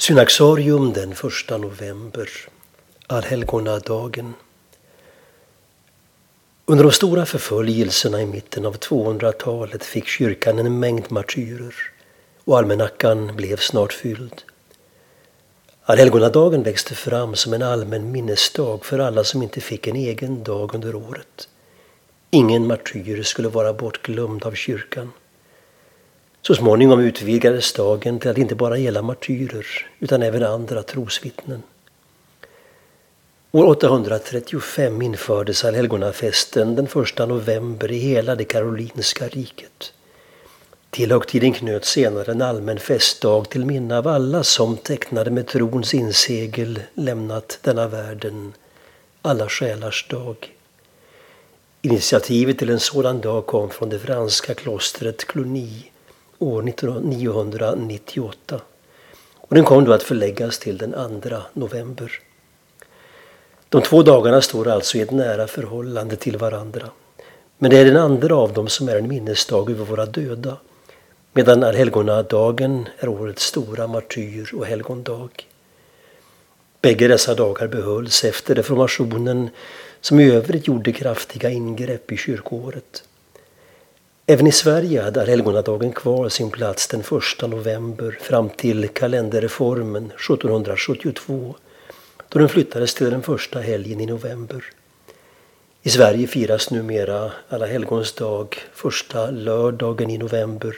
Synaxarium den 1 november, allhelgonadagen. Under de stora förföljelserna i mitten av 200-talet fick kyrkan en mängd martyrer och almanackan blev snart fylld. Allhelgonadagen växte fram som en allmän minnesdag för alla som inte fick en egen dag under året. Ingen martyr skulle vara bortglömd av kyrkan. Så småningom utvidgades dagen till att inte bara gälla martyrer utan även andra trosvittnen. År 835 infördes allhelgonafesten den 1 november i hela det karolinska riket. Till högtiden knöts senare en allmän festdag till minne av alla som tecknade med trons insegel lämnat denna världen, alla själars dag. Initiativet till en sådan dag kom från det franska klostret Cluny år 998. Och den kom då att förläggas till den 2 november. De två dagarna står alltså i ett nära förhållande till varandra. Men det är den andra av dem som är en minnesdag över våra döda medan allhelgonadagen är årets stora martyr och helgondag. Bägge dessa dagar behölls efter reformationen som i övrigt gjorde kraftiga ingrepp i kyrkoåret. Även i Sverige hade allhelgonadagen kvar sin plats den 1 november fram till kalenderreformen 1772 då den flyttades till den första helgen i november. I Sverige firas numera Alla helgons dag första lördagen i november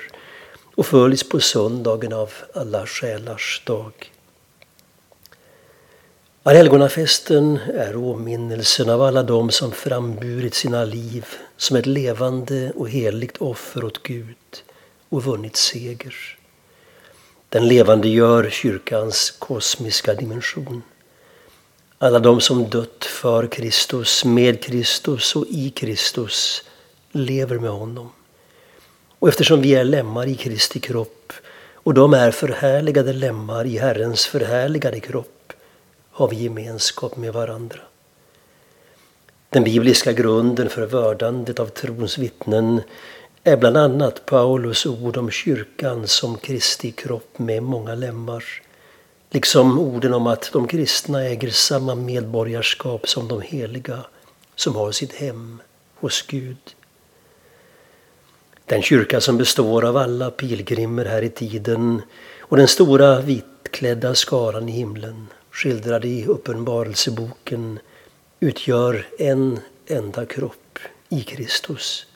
och följs på söndagen av Alla själars dag. Allhelgonafesten är åminnelsen av alla dem som framburit sina liv som ett levande och heligt offer åt Gud och vunnit seger. Den levandegör kyrkans kosmiska dimension. Alla de som dött för Kristus, med Kristus och i Kristus lever med honom. Och eftersom vi är lemmar i Kristi kropp och de är förhärligade lemmar i Herrens förhärligade kropp har vi gemenskap med varandra. Den bibliska grunden för vördandet av trons vittnen är bland annat Paulus ord om kyrkan som Kristi kropp med många lemmar. Liksom orden om att de kristna äger samma medborgarskap som de heliga som har sitt hem hos Gud. Den kyrka som består av alla pilgrimer här i tiden och den stora vitklädda skaran i himlen skildrad i Uppenbarelseboken utgör en enda kropp i Kristus.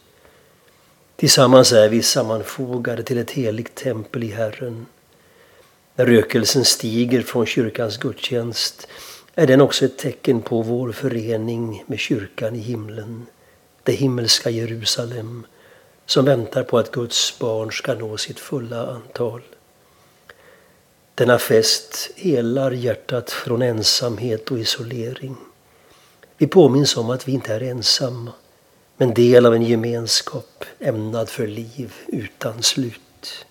Tillsammans är vi sammanfogade till ett heligt tempel i Herren. När rökelsen stiger från kyrkans gudstjänst är den också ett tecken på vår förening med kyrkan i himlen, det himmelska Jerusalem, som väntar på att Guds barn ska nå sitt fulla antal. Denna fest helar hjärtat från ensamhet och isolering. Vi påminns om att vi inte är ensamma, men del av en gemenskap ämnad för liv utan slut.